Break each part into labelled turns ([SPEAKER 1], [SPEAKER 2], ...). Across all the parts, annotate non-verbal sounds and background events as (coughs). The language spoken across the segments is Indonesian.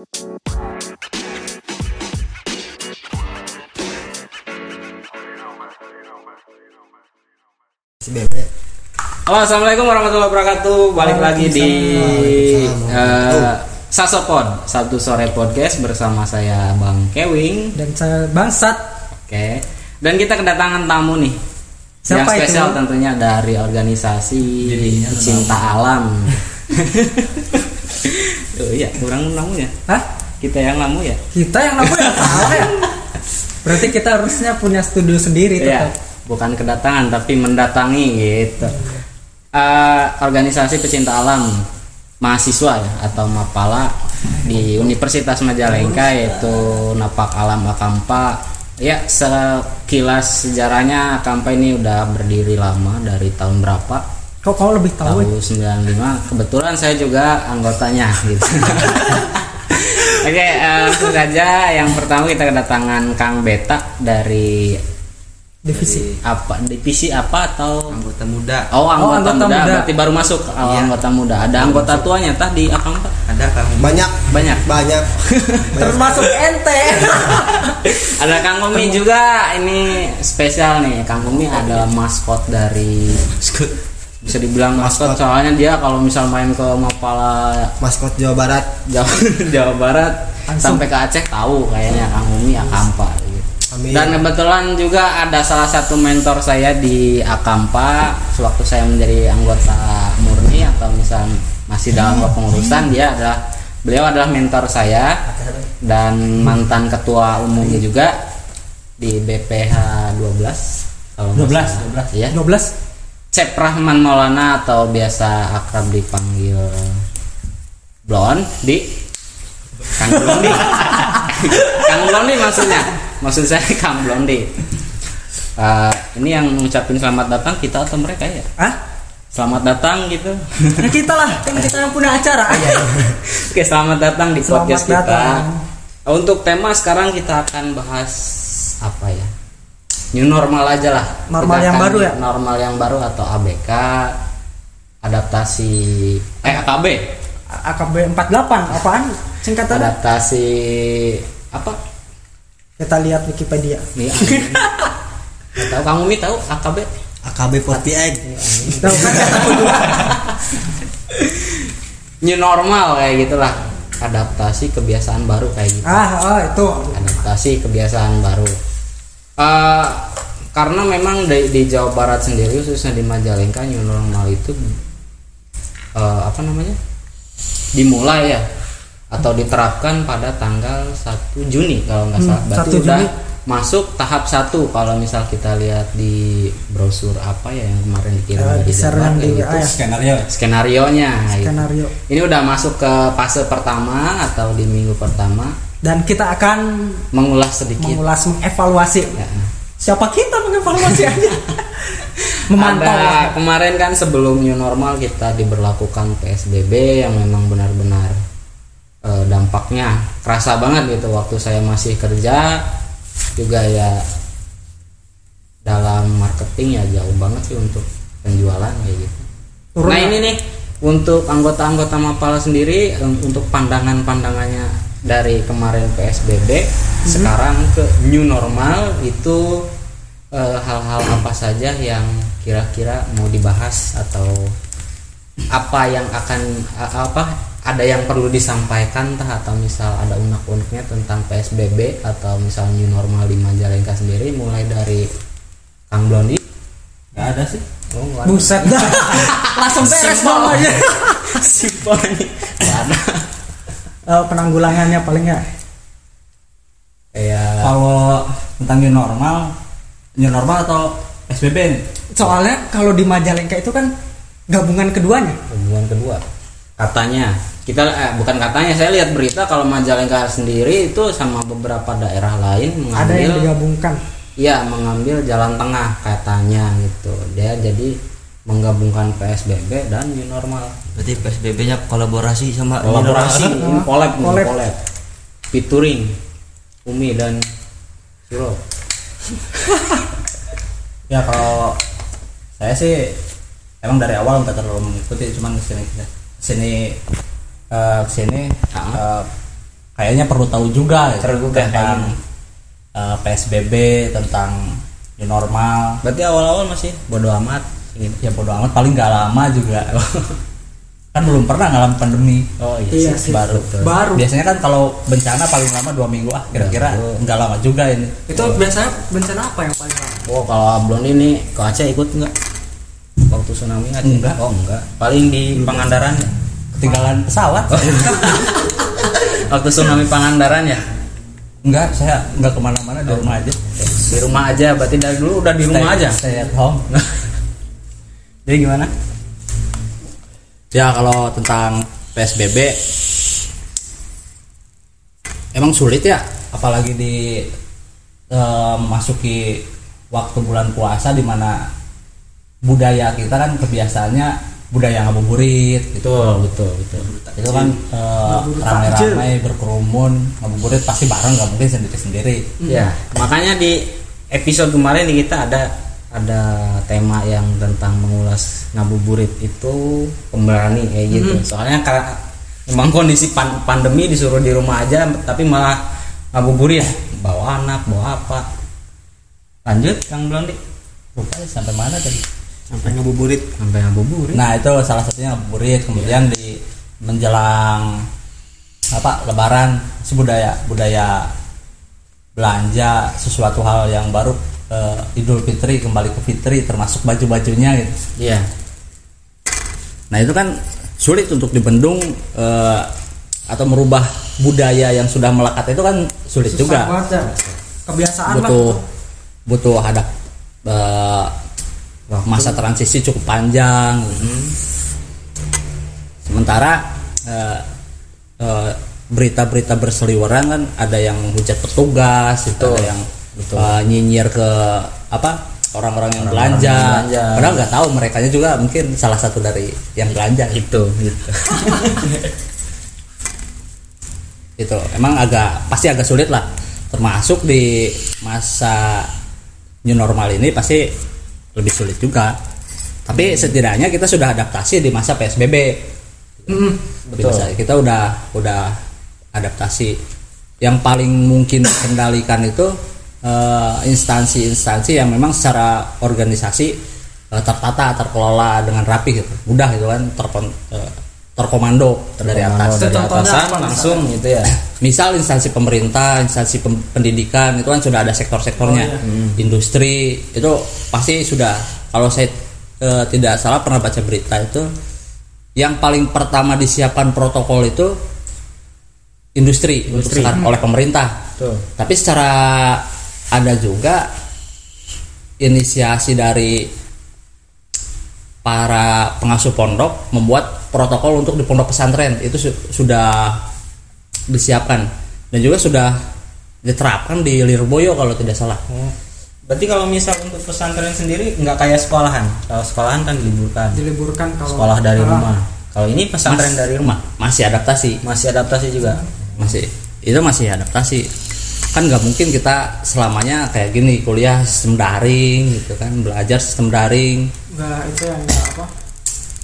[SPEAKER 1] Halo, assalamualaikum warahmatullahi wabarakatuh. Balik lagi di uh, Sasopod Sabtu sore podcast bersama saya Bang Kewing.
[SPEAKER 2] dan saya bangsat
[SPEAKER 1] Oke. Dan kita kedatangan tamu nih.
[SPEAKER 2] Siapa
[SPEAKER 1] yang spesial
[SPEAKER 2] itu?
[SPEAKER 1] tentunya dari organisasi Cinta Alam. (laughs) (laughs) oh iya, kurang namu ya.
[SPEAKER 2] Hah?
[SPEAKER 1] Kita yang namu ya.
[SPEAKER 2] kita yang namanya salah (laughs) ya berarti kita harusnya punya studio sendiri
[SPEAKER 1] Iya,
[SPEAKER 2] tetap
[SPEAKER 1] bukan kedatangan tapi mendatangi gitu. Eh, organisasi pecinta alam mahasiswa ya atau Mapala di Universitas Majalengka yaitu Napak Alam Akampa. Ya, sekilas sejarahnya Akampa ini udah berdiri lama dari tahun berapa?
[SPEAKER 2] Kok kau lebih tahu ya?
[SPEAKER 1] Tahun 95. Kebetulan saya juga anggotanya gitu. (laughs) Oke, eh, langsung saja. Yang pertama kita kedatangan Kang Beta dari
[SPEAKER 2] divisi.
[SPEAKER 1] apa? Divisi apa atau?
[SPEAKER 3] Anggota muda.
[SPEAKER 1] Oh anggota,
[SPEAKER 2] anggota
[SPEAKER 1] muda.
[SPEAKER 2] muda.
[SPEAKER 1] berarti baru masuk. Oh,
[SPEAKER 3] Iya.
[SPEAKER 1] anggota muda. Ada anggota tuanya tah di Pak?
[SPEAKER 3] ada kang.
[SPEAKER 4] Banyak.
[SPEAKER 1] Banyak?
[SPEAKER 4] Banyak. (laughs)
[SPEAKER 2] Termasuk ente (laughs)
[SPEAKER 1] ada Kang Mumi juga. Ini spesial nih. Kang Mumi adalah maskot dari bisa dibilang maskot,
[SPEAKER 4] Maskot.
[SPEAKER 1] soalnya dia kalau misal main ke Mapala
[SPEAKER 4] maskot Jawa Barat
[SPEAKER 1] Jawa, (laughs) Jawa Barat
[SPEAKER 2] Langsung.
[SPEAKER 1] sampai ke Aceh tahu kayaknya Kang Mumi Akampa gitu.
[SPEAKER 4] Amin.
[SPEAKER 1] Dan kebetulan juga ada salah satu mentor saya di Akampa sewaktu saya menjadi anggota murni atau misal masih dalam pengurusan dia adalah beliau adalah mentor saya dan mantan ketua umumnya juga di BPH 12 kalau nggak
[SPEAKER 3] 12,
[SPEAKER 1] salah. ya
[SPEAKER 2] 12
[SPEAKER 1] Cep Rahman Maulana atau biasa akrab dipanggil Blon di? Kang Blondi (laughs) Kang Blondi maksudnya? Maksud saya Kang Blondi Eh, ini yang ngucapin selamat datang kita atau mereka ya?
[SPEAKER 2] Ah
[SPEAKER 1] selamat datang gitu.
[SPEAKER 2] Ya kita lah kan kita yang punya acara.
[SPEAKER 1] Oke selamat datang di
[SPEAKER 2] Selamat
[SPEAKER 1] podcast kita.
[SPEAKER 2] datang.
[SPEAKER 1] untuk tema sekarang kita akan bahas apa ya new normal aja lah.
[SPEAKER 2] Normal
[SPEAKER 1] Kita
[SPEAKER 2] yang baru ya?
[SPEAKER 1] normal yang baru atau ABK adaptasi eh AKB
[SPEAKER 2] AKB 48 apaan? Singkatannya?
[SPEAKER 1] Adaptasi apa?
[SPEAKER 2] Kita lihat Wikipedia.
[SPEAKER 1] Nih Nggak tahu kamu mi tahu AKB
[SPEAKER 4] AKB 48
[SPEAKER 2] tahu kan? Kata
[SPEAKER 1] new normal kayak gitulah. Adaptasi kebiasaan baru kayak gitu.
[SPEAKER 2] Ah oh itu.
[SPEAKER 1] Adaptasi kebiasaan baru Eh, karena memang di, di Jawa Barat sendiri khususnya di Majalengka new normal itu eh, apa namanya dimulai ya atau diterapkan pada tanggal 1 Juni kalau nggak
[SPEAKER 2] Hmm,
[SPEAKER 1] salah berarti
[SPEAKER 2] 1
[SPEAKER 1] udah
[SPEAKER 2] Juni.
[SPEAKER 1] masuk tahap satu kalau misal kita lihat di brosur apa ya yang kemarin dikirim
[SPEAKER 2] Eh,
[SPEAKER 1] dari
[SPEAKER 2] di share
[SPEAKER 1] Jabar
[SPEAKER 2] yang
[SPEAKER 1] kayak
[SPEAKER 2] di
[SPEAKER 1] gitu.
[SPEAKER 2] WA ya.
[SPEAKER 3] skenario
[SPEAKER 1] skenario nya
[SPEAKER 2] skenario
[SPEAKER 1] ini udah masuk ke fase pertama atau di minggu pertama
[SPEAKER 2] dan kita akan
[SPEAKER 1] mengulas sedikit
[SPEAKER 2] mengulas mengevaluasi
[SPEAKER 1] Ya.
[SPEAKER 2] siapa kita mengevaluasi aja (laughs) memantau
[SPEAKER 1] Ada kemarin kan sebelum new normal kita diberlakukan PSBB yang memang benar-benar eh, dampaknya kerasa banget gitu waktu saya masih kerja juga ya dalam marketing ya jauh banget sih untuk penjualan kayak gitu.
[SPEAKER 2] Turun
[SPEAKER 1] nah
[SPEAKER 2] ya?
[SPEAKER 1] ini nih untuk anggota-anggota Mapala sendiri em, untuk pandangan-pandangannya dari kemarin PSBB sekarang ke new normal itu eh, hal-hal apa saja yang kira-kira mau dibahas atau apa yang akan a- apa ada yang perlu disampaikan tah? Atau misal ada unek-uneknya tentang PSBB atau misal new normal di Majalengka sendiri mulai dari Kang Blondi
[SPEAKER 3] nggak ada sih.
[SPEAKER 1] Oh, nggak ada.
[SPEAKER 2] buset dah. (laughs) Langsung beres aja
[SPEAKER 1] simpel nih Nggak ada
[SPEAKER 2] Eh, penanggulangannya paling ya
[SPEAKER 1] kayak
[SPEAKER 3] kalau tentang new normal new normal atau SBB nih?
[SPEAKER 2] Soalnya kalau di Majalengka itu kan gabungan keduanya.
[SPEAKER 1] Hubungan kedua. Katanya kita eh, bukan katanya saya lihat berita kalau Majalengka sendiri itu sama beberapa daerah lain
[SPEAKER 2] ada yang
[SPEAKER 1] mengambil
[SPEAKER 2] digabungkan.
[SPEAKER 1] Iya mengambil jalan tengah katanya gitu. Dia jadi menggabungkan PSBB dan new normal.
[SPEAKER 5] Berarti PSBB-nya kolaborasi sama
[SPEAKER 1] kolaborasi Collab.
[SPEAKER 2] collab.
[SPEAKER 1] featuring Umi dan Suro (laughs)
[SPEAKER 3] ya kalau saya sih emang dari awal nggak terlalu mengikuti cuman ke sini ke sini eh, ke sini
[SPEAKER 1] Ah.
[SPEAKER 3] eh, kayaknya perlu tahu juga gitu,
[SPEAKER 1] Perlu juga,
[SPEAKER 3] tentang eh, PSBB tentang new normal.
[SPEAKER 1] Berarti awal-awal masih? Bodo amat.
[SPEAKER 3] Ya bodo amat paling gak lama juga. (laughs) Kan belum pernah ngalamin pandemi.
[SPEAKER 1] Oh iya,
[SPEAKER 2] Iya sih.
[SPEAKER 3] baru.
[SPEAKER 2] Baru.
[SPEAKER 3] biasanya kan kalau bencana paling lama dua minggu ah kira-kira
[SPEAKER 1] Ya,
[SPEAKER 3] nggak lama juga ini.
[SPEAKER 2] Itu biasanya bencana apa yang paling lama?
[SPEAKER 1] oh kalau Ablon ini ke Aceh ikut nggak? Waktu tsunami Aceh
[SPEAKER 3] Enggak.
[SPEAKER 1] oh enggak. Paling di Pangandaran ya?
[SPEAKER 3] Ketinggalan pesawat. (laughs)
[SPEAKER 1] Waktu tsunami Pangandaran ya?
[SPEAKER 3] Enggak saya nggak ke mana-mana di rumah aja.
[SPEAKER 1] Di rumah aja berarti dari dulu udah di rumah
[SPEAKER 3] Stay-
[SPEAKER 1] aja?
[SPEAKER 3] stay at home (laughs)
[SPEAKER 1] jadi gimana
[SPEAKER 3] Ya kalau tentang PSBB emang sulit ya, apalagi di eh, masuki waktu bulan puasa di mana budaya kita kan kebiasaannya budaya ngabuburit gitu.
[SPEAKER 1] betul betul betul
[SPEAKER 3] Itu kan eh, ramai-ramai berkerumun ngabuburit pasti bareng nggak mungkin sendiri-sendiri.
[SPEAKER 1] ya makanya di episode kemarin nih kita ada ada tema yang tentang mengulas ngabuburit itu pemberani kayak gitu. Soalnya karena memang kondisi pan- pandemi disuruh di rumah aja tapi malah ngabuburit bawa anak bawa apa. Lanjut kang Blondi
[SPEAKER 3] Lupa ya, sampai mana tadi?
[SPEAKER 4] sampai ngabuburit.
[SPEAKER 1] Sampai ngabuburit.
[SPEAKER 3] Nah itu salah satunya ngabuburit. Kemudian di menjelang apa Lebaran budaya budaya belanja sesuatu hal yang baru eh, Idul Fitri kembali ke Fitri termasuk baju bajunya gitu.
[SPEAKER 1] iya.
[SPEAKER 3] Nah itu kan sulit untuk dibendung eh, atau merubah budaya yang sudah melekat. Itu kan sulit
[SPEAKER 2] Susah
[SPEAKER 3] juga.
[SPEAKER 2] banget ya. Kebiasaan
[SPEAKER 3] butuh
[SPEAKER 2] lah.
[SPEAKER 3] butuh ada eh, masa transisi cukup panjang. Sementara eh, eh, berita-berita berseliweran kan ada yang hujat petugas itu ada yang
[SPEAKER 1] Betul.
[SPEAKER 3] eh, nyinyir ke apa orang-orang yang belanja.
[SPEAKER 1] yang belanja.
[SPEAKER 3] padahal nggak tahu mereka juga mungkin salah satu dari yang belanja.
[SPEAKER 1] Itu gitu. (laughs)
[SPEAKER 3] Itu emang agak pasti agak sulit lah. Termasuk di masa new normal ini pasti lebih sulit juga. Tapi setidaknya kita sudah adaptasi di masa psbb
[SPEAKER 2] Mm,
[SPEAKER 3] Di masa- kita udah udah adaptasi. Yang paling mungkin kendalikan itu eh, instansi-instansi yang memang secara organisasi eh, tertata terkelola dengan rapi gitu. Mudah gitu kan terkon- eh, terkomando dari atas.
[SPEAKER 1] dari atasan langsung gitu ya.
[SPEAKER 3] Misal instansi pemerintah, instansi pem- pendidikan itu kan sudah ada sektor-sektornya, industri itu pasti sudah. Kalau saya eh, tidak salah pernah baca berita itu, yang paling pertama disiapkan protokol itu industri, untuk sekarang oleh pemerintah.
[SPEAKER 1] tuh
[SPEAKER 3] Tapi secara ada juga inisiasi dari para pengasuh pondok membuat protokol untuk di pondok pesantren. Itu su- sudah disiapkan. Dan juga sudah diterapkan di Lirboyo kalau tidak salah.
[SPEAKER 1] berarti kalau misal untuk pesantren sendiri nggak kayak sekolahan? Kalau sekolahan kan diliburkan.
[SPEAKER 2] Diliburkan kalau
[SPEAKER 1] sekolah dari
[SPEAKER 2] Ah,
[SPEAKER 1] rumah. Kalau ini pesantren
[SPEAKER 3] Mas-
[SPEAKER 1] dari rumah
[SPEAKER 3] Masih adaptasi,
[SPEAKER 1] masih adaptasi juga.
[SPEAKER 3] Masih itu masih adaptasi. Kan nggak mungkin kita selamanya kayak gini kuliah sistem daring gitu kan, belajar sistem daring.
[SPEAKER 2] nggak itu yang nggak apa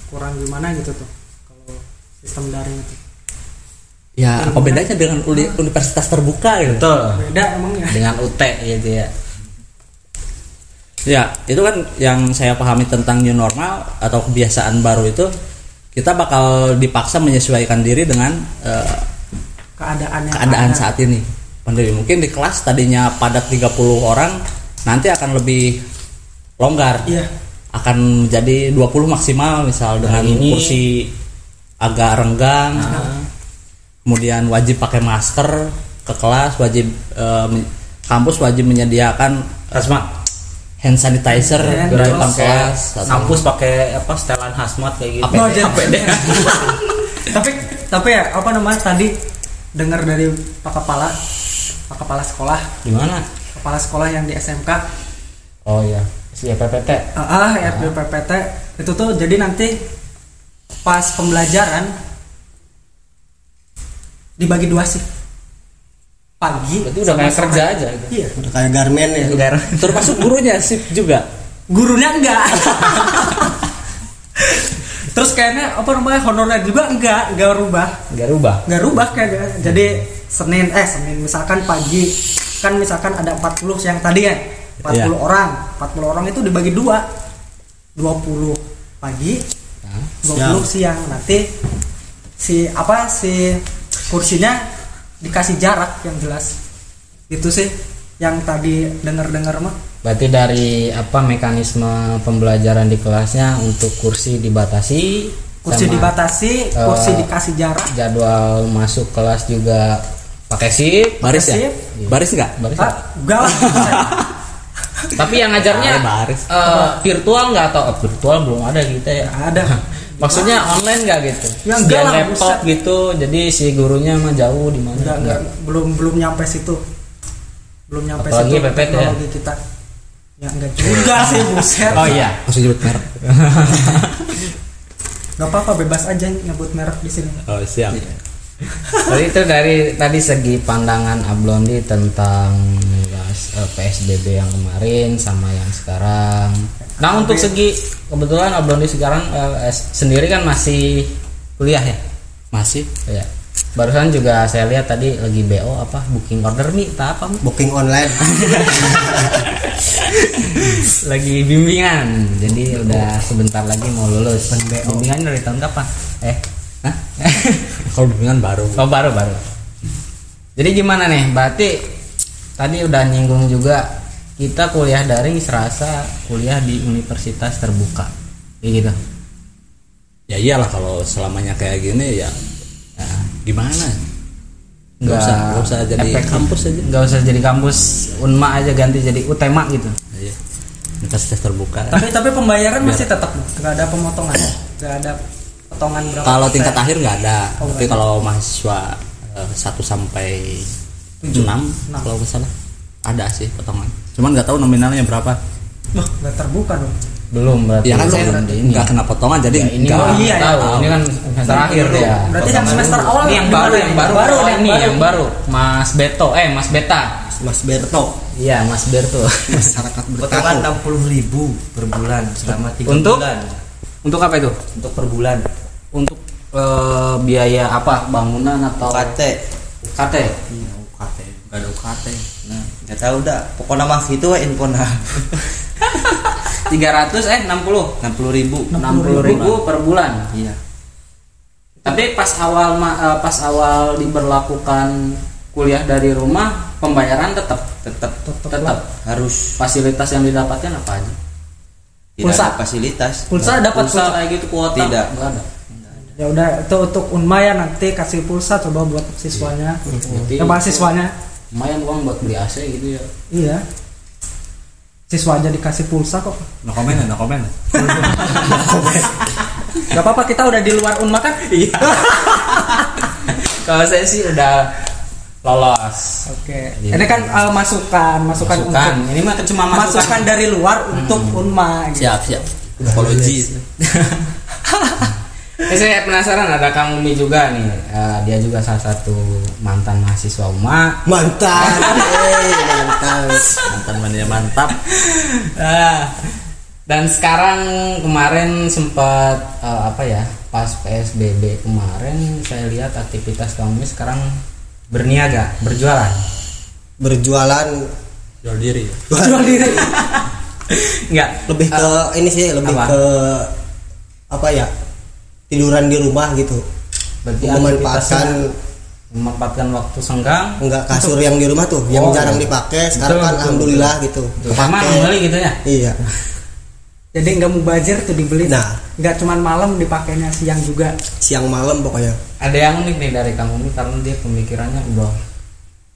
[SPEAKER 2] kurang gimana gitu tuh kalau sistem daring itu
[SPEAKER 3] Ya, apa bedanya dengan uni- universitas terbuka gitu?
[SPEAKER 1] betul
[SPEAKER 2] beda emang ya
[SPEAKER 1] dengan UT gitu ya
[SPEAKER 3] Ya, itu kan yang saya pahami tentang new normal atau kebiasaan baru itu kita bakal dipaksa menyesuaikan diri dengan eh,
[SPEAKER 2] keadaan yang
[SPEAKER 3] keadaan
[SPEAKER 2] ada.
[SPEAKER 3] saat ini. Pandemi mungkin di kelas tadinya padat 30 orang, nanti akan lebih longgar.
[SPEAKER 2] iya
[SPEAKER 3] Akan menjadi 20 maksimal misal dengan
[SPEAKER 1] ini-
[SPEAKER 3] kursi agak renggang.
[SPEAKER 1] Nah.
[SPEAKER 3] Kemudian wajib pakai masker ke kelas, wajib eh, kampus wajib menyediakan
[SPEAKER 1] hazmat
[SPEAKER 3] hand sanitizer
[SPEAKER 2] Hand
[SPEAKER 3] di depan kelas
[SPEAKER 1] kampus pakai apa setelan hazmat kayak gitu
[SPEAKER 3] APD.
[SPEAKER 2] Oh, (laughs) tapi tapi ya apa namanya tadi dengar dari pak kepala kepala sekolah.
[SPEAKER 1] Di mana?
[SPEAKER 2] Kepala sekolah yang di SMK
[SPEAKER 1] oh iya. Si PPT
[SPEAKER 2] ah RDPPT itu tuh jadi nanti pas pembelajaran dibagi dua sih. Pagi
[SPEAKER 1] berarti udah kayak kerja aja gitu?
[SPEAKER 2] Iya.
[SPEAKER 4] Udah kayak garmen ya?
[SPEAKER 3] Termasuk gurunya sip juga?
[SPEAKER 2] Gurunya enggak. Terus kayaknya apa namanya honorer juga enggak enggak rubah.
[SPEAKER 1] Nggak rubah?
[SPEAKER 2] Nggak rubah kayaknya jadi
[SPEAKER 6] Senin eh Senin. Misalkan pagi kan misalkan ada 40 yang tadi ya 40
[SPEAKER 3] Iya.
[SPEAKER 6] orang. 40 orang itu dibagi dua. 20 pagi 20 siang. nanti si apa si kursinya dikasih jarak yang jelas. Itu sih yang tadi dengar-dengar mah.
[SPEAKER 1] Berarti dari apa mekanisme pembelajaran di kelasnya untuk kursi dibatasi,
[SPEAKER 6] kursi
[SPEAKER 1] sama
[SPEAKER 6] dibatasi kursi
[SPEAKER 1] eh,
[SPEAKER 6] dikasih jarak.
[SPEAKER 1] jadwal masuk kelas juga pakai shift.
[SPEAKER 3] baris ya
[SPEAKER 6] Sip.
[SPEAKER 3] baris nggak
[SPEAKER 1] Baris
[SPEAKER 6] enggak lah (laughs)
[SPEAKER 1] Tapi yang ngajarnya
[SPEAKER 3] Ah, baris.
[SPEAKER 1] eh, virtual nggak atau oh, virtual belum ada kita ya.
[SPEAKER 6] Nggak ada (laughs)
[SPEAKER 1] Maksudnya online nggak gitu?
[SPEAKER 6] Ya, enggak lah,
[SPEAKER 1] laptop
[SPEAKER 6] buset.
[SPEAKER 1] gitu. Jadi si gurunya mah jauh di mana?
[SPEAKER 6] enggak, enggak, belum belum nyampe situ belum nyampe
[SPEAKER 1] Apalagi
[SPEAKER 6] situ
[SPEAKER 1] PPT ya?
[SPEAKER 6] teknologi kita ya enggak juga (laughs) sih buset
[SPEAKER 1] Oh iya.
[SPEAKER 3] langsung nyebut merek
[SPEAKER 6] nggak apa-apa bebas aja nyebut merek di sini
[SPEAKER 3] oh siap (laughs)
[SPEAKER 1] Jadi itu dari tadi segi pandangan Ablondi tentang eh, PSBB yang kemarin sama yang sekarang. Nah untuk segi kebetulan Ablondi sekarang s- sendiri kan masih kuliah ya.
[SPEAKER 3] masih
[SPEAKER 1] Ya. Barusan juga saya lihat tadi lagi BO apa booking order nih, tak apa Mi?
[SPEAKER 4] booking online (laughs)
[SPEAKER 1] lagi bimbingan. Jadi udah sebentar lagi mau lulus. Bimbingan dari tahun kapan? Eh, hah? (laughs)
[SPEAKER 3] kalau bimbingan baru
[SPEAKER 1] Oh baru baru. Jadi gimana nih? Berarti tadi udah nyinggung juga kita kuliah daring serasa kuliah di universitas terbuka, Kayak gitu.
[SPEAKER 3] ya iyalah kalau selamanya kayak gini ya, ya gimana nggak usah nggak usah jadi
[SPEAKER 1] efektif.
[SPEAKER 3] kampus aja
[SPEAKER 1] Nggak usah jadi kampus Unma aja ganti jadi Utema gitu.
[SPEAKER 3] Iya. universitas terbuka
[SPEAKER 6] tapi tapi pembayaran masih tetap nggak ada pemotongan nggak ada potongan berapa
[SPEAKER 3] kalau
[SPEAKER 6] persen.
[SPEAKER 3] tingkat akhir nggak ada
[SPEAKER 6] Oh,
[SPEAKER 3] tapi kalau mahasiswa eh, satu sampai enam
[SPEAKER 6] Enam.
[SPEAKER 3] kalau nggak salah ada sih potongan cuman nggak tahu nominalnya berapa
[SPEAKER 6] Wah, nggak terbuka dong
[SPEAKER 1] Belum berarti.
[SPEAKER 3] ya kan
[SPEAKER 1] belum
[SPEAKER 3] saya nggak kena potongan jadi
[SPEAKER 1] Ya, ini
[SPEAKER 3] nggak
[SPEAKER 6] Oh, iya,
[SPEAKER 1] tahu.
[SPEAKER 6] ya.
[SPEAKER 1] Ini kan semester akhir ya.
[SPEAKER 6] Berarti yang semester awal
[SPEAKER 1] Ini yang baru, yang baru,
[SPEAKER 6] Baru,
[SPEAKER 1] Oh,
[SPEAKER 6] yang
[SPEAKER 1] ini
[SPEAKER 6] baru.
[SPEAKER 1] yang baru. Mas Beto, eh Mas Beta.
[SPEAKER 4] Mas Berto
[SPEAKER 1] Iya, Mas Berto.
[SPEAKER 4] masyarakat
[SPEAKER 5] Potongan
[SPEAKER 4] bertahu
[SPEAKER 5] 60 ribu per bulan selama 3
[SPEAKER 1] Untuk?
[SPEAKER 5] bulan.
[SPEAKER 1] Untuk apa itu?
[SPEAKER 5] Untuk per bulan.
[SPEAKER 1] Untuk eh, biaya apa? Bangunan atau
[SPEAKER 5] UKT.
[SPEAKER 1] UKT?
[SPEAKER 5] Iya, UKT. Gak ada UKT. Nah, nggak tahu dah. Pokoknya mah we info nah.
[SPEAKER 1] 300 eh 60
[SPEAKER 5] 60 (laughs) ribu.
[SPEAKER 1] 60 ribu per bulan.
[SPEAKER 5] Iya.
[SPEAKER 1] Tapi pas awal eh, pas awal diberlakukan kuliah dari rumah, pembayaran tetap
[SPEAKER 5] Tetap
[SPEAKER 1] tetap
[SPEAKER 5] harus
[SPEAKER 1] fasilitas yang didapatkan apa aja?
[SPEAKER 5] tidak
[SPEAKER 6] Pulsa.
[SPEAKER 5] ada fasilitas.
[SPEAKER 6] pulsa dapat
[SPEAKER 1] Pulsa
[SPEAKER 6] pulsa
[SPEAKER 1] kayak gitu kuota
[SPEAKER 5] Tidak.
[SPEAKER 1] nggak ada.
[SPEAKER 6] Ya udah itu untuk unma ya nanti kasih pulsa coba buat siswanya ya mahasiswanya
[SPEAKER 1] lumayan uang buat beli AC gitu ya.
[SPEAKER 6] iya siswa aja dikasih pulsa kok
[SPEAKER 3] no comment no comment (laughs)
[SPEAKER 6] Gak apa-apa kita udah di luar unma kan
[SPEAKER 1] Iya. Kalau saya sih udah lolos.
[SPEAKER 6] oke ini kan eh, masukan masukan,
[SPEAKER 1] Masukan.
[SPEAKER 6] untuk
[SPEAKER 1] Ini mah cuma
[SPEAKER 6] masukan
[SPEAKER 1] masukan.
[SPEAKER 6] dari luar untuk unma gitu.
[SPEAKER 3] siap siap apologi (laughs)
[SPEAKER 1] Eh, saya penasaran ada Kang Umi juga nih. Eh, dia juga salah satu mantan mahasiswa UMA.
[SPEAKER 4] mantap (laughs) eh, mantap
[SPEAKER 3] mantan mania mantap.
[SPEAKER 1] Ah, dan sekarang kemarin sempat eh, apa ya pas PSBB kemarin saya lihat aktivitas kamu sekarang berniaga berjualan.
[SPEAKER 4] Berjualan.
[SPEAKER 3] Jual diri.
[SPEAKER 6] Jual diri. (laughs)
[SPEAKER 1] Enggak
[SPEAKER 4] lebih ke ini sih lebih
[SPEAKER 1] apa?
[SPEAKER 4] ke apa ya tiduran di rumah gitu.
[SPEAKER 1] Berarti
[SPEAKER 4] memanfaatkan
[SPEAKER 1] memanfaatkan waktu senggang?
[SPEAKER 4] Enggak kasur yang di rumah tuh yang
[SPEAKER 1] Oh.
[SPEAKER 4] jarang dipakai sekarang
[SPEAKER 1] Betul,
[SPEAKER 4] kan
[SPEAKER 1] betul,
[SPEAKER 4] alhamdulillah gitu
[SPEAKER 1] sama
[SPEAKER 4] kepake.
[SPEAKER 1] beli gitu ya?
[SPEAKER 4] Iya. (laughs)
[SPEAKER 6] Jadi nggak mubazir tuh dibeli?
[SPEAKER 4] Nah.
[SPEAKER 6] nggak cuman malam dipakainya siang juga?
[SPEAKER 4] Siang malam pokoknya.
[SPEAKER 1] Ada yang unik nih dari Kang Umi karena dia pemikirannya udah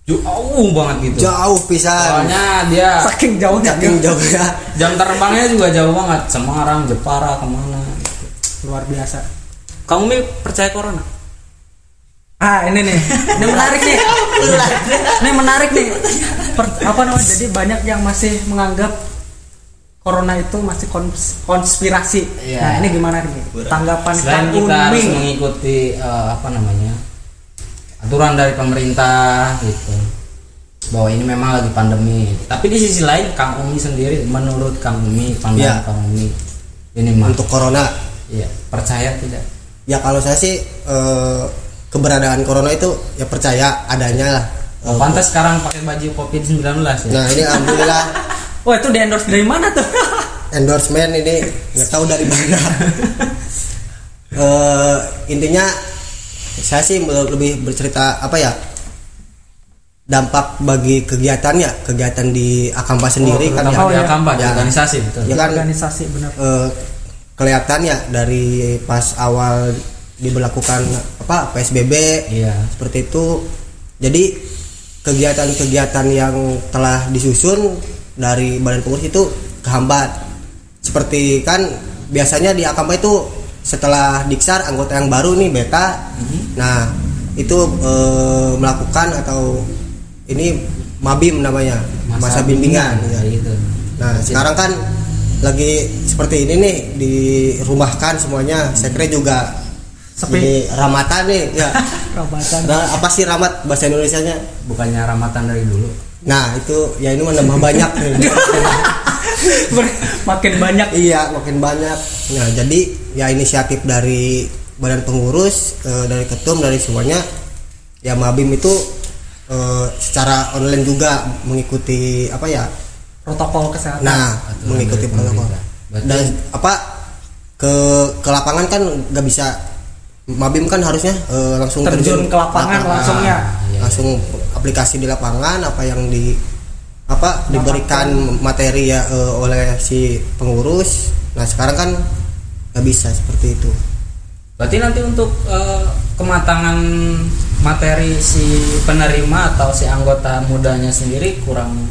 [SPEAKER 1] jauh banget gitu.
[SPEAKER 4] Jauh pisan.
[SPEAKER 1] Soalnya dia
[SPEAKER 6] saking jauhnya.
[SPEAKER 4] saking jauh. Ya
[SPEAKER 1] jam terbangnya juga jauh banget. Semarang Jepara ke mana? Gitu.
[SPEAKER 6] luar biasa
[SPEAKER 1] Kang Umi percaya corona?
[SPEAKER 6] Ah ini nih. Ini menarik nih. Ini menarik nih. Per- apa namanya? Jadi banyak yang masih menganggap corona itu masih kons- konspirasi.
[SPEAKER 1] Iya.
[SPEAKER 6] nah ini gimana nih? Tanggapan
[SPEAKER 1] selain
[SPEAKER 6] Kang
[SPEAKER 1] kita harus
[SPEAKER 6] Umi
[SPEAKER 1] mengikuti eh, apa namanya aturan dari pemerintah gitu. Bahwa ini memang lagi pandemi. Tapi di sisi lain Kang Umi sendiri menurut Kang Umi pandangan
[SPEAKER 4] Iya.
[SPEAKER 1] Kang Umi ini mah.
[SPEAKER 4] Untuk corona.
[SPEAKER 1] Iya. Percaya tidak
[SPEAKER 4] ya kalau saya sih eh, keberadaan corona itu ya percaya adanya lah
[SPEAKER 1] Oh, pantas sekarang pakai baju covid 19 ya
[SPEAKER 4] nah ini alhamdulillah (laughs)
[SPEAKER 2] Oh itu di endorse dari mana tuh? (laughs)
[SPEAKER 4] endorsement ini nggak tahu dari mana (laughs) Eh, intinya saya sih lebih bercerita apa ya dampak bagi kegiatannya kegiatan di Akampa sendiri kan ya,
[SPEAKER 2] Oh,
[SPEAKER 1] di. Akamba, di
[SPEAKER 4] Ya.
[SPEAKER 1] organisasi betul
[SPEAKER 4] Ya kan?
[SPEAKER 2] Organisasi benar.
[SPEAKER 4] eh, kelihatan ya dari pas awal diberlakukan apa PSBB
[SPEAKER 1] iya.
[SPEAKER 4] seperti itu. Jadi kegiatan-kegiatan yang telah disusun dari badan pengurus itu kehambat. Seperti kan biasanya di Akampa itu setelah diksar anggota yang baru nih beta. Nah itu eh, melakukan atau ini mabim namanya masa, bimbingan, ya.
[SPEAKER 1] gitu.
[SPEAKER 4] Nah, sekarang kan lagi seperti ini nih dirumahkan semuanya. Saya kira juga
[SPEAKER 2] Sepi.
[SPEAKER 4] ini ramatan nih ya. (laughs)
[SPEAKER 2] Rabatan.
[SPEAKER 4] Nah, apa sih ramat bahasa Indonesianya?
[SPEAKER 1] bukannya ramatan dari dulu
[SPEAKER 4] Nah, itu ya ini menambah banyak nih. (laughs)
[SPEAKER 2] Makin banyak.
[SPEAKER 4] iya, makin banyak. Nah, jadi ya inisiatif dari badan pengurus, eh, dari ketum, dari semuanya ya Mabim itu eh, secara online juga mengikuti apa ya?
[SPEAKER 2] Protokol kesehatan.
[SPEAKER 4] Nah, mengikuti
[SPEAKER 1] dari
[SPEAKER 4] protokol.
[SPEAKER 1] Berarti-
[SPEAKER 4] Dan apa ke ke lapangan kan nggak bisa Mabim kan harusnya eh, langsung
[SPEAKER 2] Terjun ke lapangan langsung ya.
[SPEAKER 1] iya.
[SPEAKER 4] langsung aplikasi di lapangan apa yang di apa diberikan materi ya eh, oleh si pengurus. Nah, sekarang kan nggak bisa seperti itu.
[SPEAKER 1] Berarti nanti untuk eh, kematangan materi si penerima atau si anggota mudanya sendiri kurang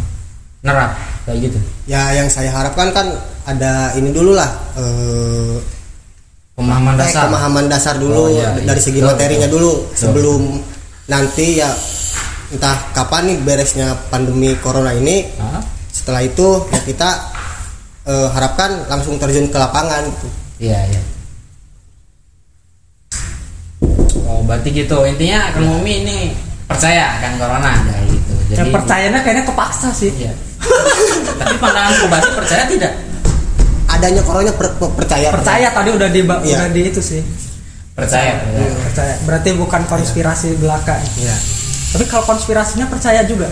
[SPEAKER 1] nerap kayak gitu.
[SPEAKER 4] Ya, yang saya harapkan kan ada ini dulu lah eh,
[SPEAKER 1] Pemahaman
[SPEAKER 4] eh,
[SPEAKER 1] dasar.
[SPEAKER 4] pemahaman dasar dulu
[SPEAKER 1] Oh, iya, iya.
[SPEAKER 4] dari segi
[SPEAKER 1] Betul,
[SPEAKER 4] materinya
[SPEAKER 1] betul.
[SPEAKER 4] dulu
[SPEAKER 1] Betul.
[SPEAKER 4] sebelum nanti ya entah kapan nih beresnya pandemi corona ini
[SPEAKER 1] Hah?
[SPEAKER 4] setelah itu ya kita eh, harapkan langsung terjun ke lapangan gitu.
[SPEAKER 1] Iya, iya. Oh, berarti gitu. Intinya Kang Umi ini percaya akan corona kayak gitu.
[SPEAKER 2] Yang percayanya kayaknya kepaksa sih.
[SPEAKER 1] Iya. Tapi pandangan pribadi percaya tidak?
[SPEAKER 4] adanya corona per- per- percaya
[SPEAKER 2] Percaya tadi udah di
[SPEAKER 4] Iya.
[SPEAKER 2] udah di itu sih.
[SPEAKER 1] Percaya. percaya.
[SPEAKER 2] Percaya. Berarti bukan konspirasi belaka.
[SPEAKER 1] Iya.
[SPEAKER 2] Tapi kalau konspirasinya percaya juga.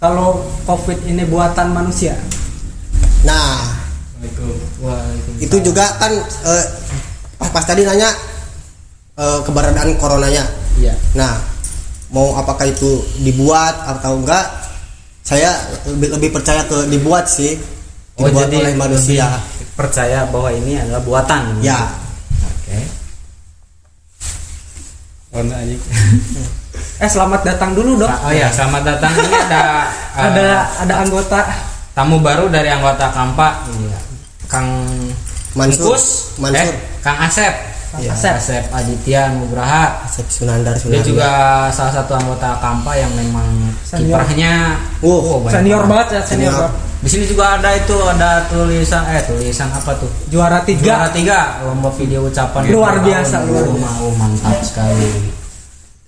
[SPEAKER 2] Kalau COVID ini buatan manusia.
[SPEAKER 4] nah
[SPEAKER 1] Waalaikumsalam.
[SPEAKER 4] itu juga kan eh, pas, pas tadi nanya eh, keberadaan coronanya
[SPEAKER 1] Iya.
[SPEAKER 4] nah mau apakah itu dibuat atau enggak saya lebih, lebih percaya ke dibuat sih
[SPEAKER 1] Oh,
[SPEAKER 4] dibuat
[SPEAKER 1] jadi
[SPEAKER 4] oleh manusia
[SPEAKER 1] lebih percaya bahwa ini adalah buatan.
[SPEAKER 4] ya
[SPEAKER 1] Oke. Oh, enggak, anjing. (laughs)
[SPEAKER 2] Eh selamat datang dulu dok.
[SPEAKER 1] Oh ya, selamat datang. Ini ada (laughs) eh,
[SPEAKER 2] Ada ada anggota
[SPEAKER 1] tamu baru dari anggota Kampa. Iya. Kang
[SPEAKER 4] Mansur. Mansur.
[SPEAKER 1] eh, Kang Asep. Iya,
[SPEAKER 2] Asep.
[SPEAKER 1] Asep Aditya Nugraha.
[SPEAKER 4] Asep Sunandar
[SPEAKER 1] Dia
[SPEAKER 4] Sunandar
[SPEAKER 1] juga salah satu anggota Kampa yang memang kiprahnya
[SPEAKER 4] Oh,
[SPEAKER 1] banyak
[SPEAKER 2] senior banget ya senior.
[SPEAKER 4] Senior.
[SPEAKER 1] Di sini juga ada itu ada tulisan eh tulisan apa tuh?
[SPEAKER 2] Juara tiga.
[SPEAKER 1] Juara tiga lomba video ucapan
[SPEAKER 2] Luar biasa,
[SPEAKER 1] tahun.
[SPEAKER 2] luar
[SPEAKER 1] Oh,
[SPEAKER 2] biasa.
[SPEAKER 1] oh, mantap sekali.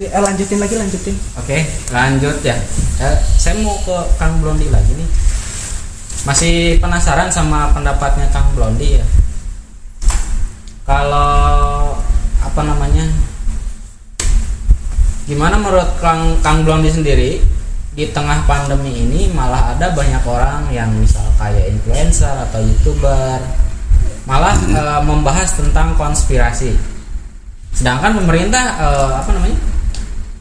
[SPEAKER 2] Eh lanjutin lagi lanjutin.
[SPEAKER 1] Oke, lanjut ya. Eh, saya mau ke Kang Blondi lagi nih. Masih penasaran sama pendapatnya Kang Blondi ya. Kalau apa namanya? Gimana menurut Kang Kang Blondi sendiri di tengah pandemi ini malah ada banyak orang yang misal kayak influencer atau youtuber malah eh, membahas tentang konspirasi. Sedangkan pemerintah eh, apa namanya?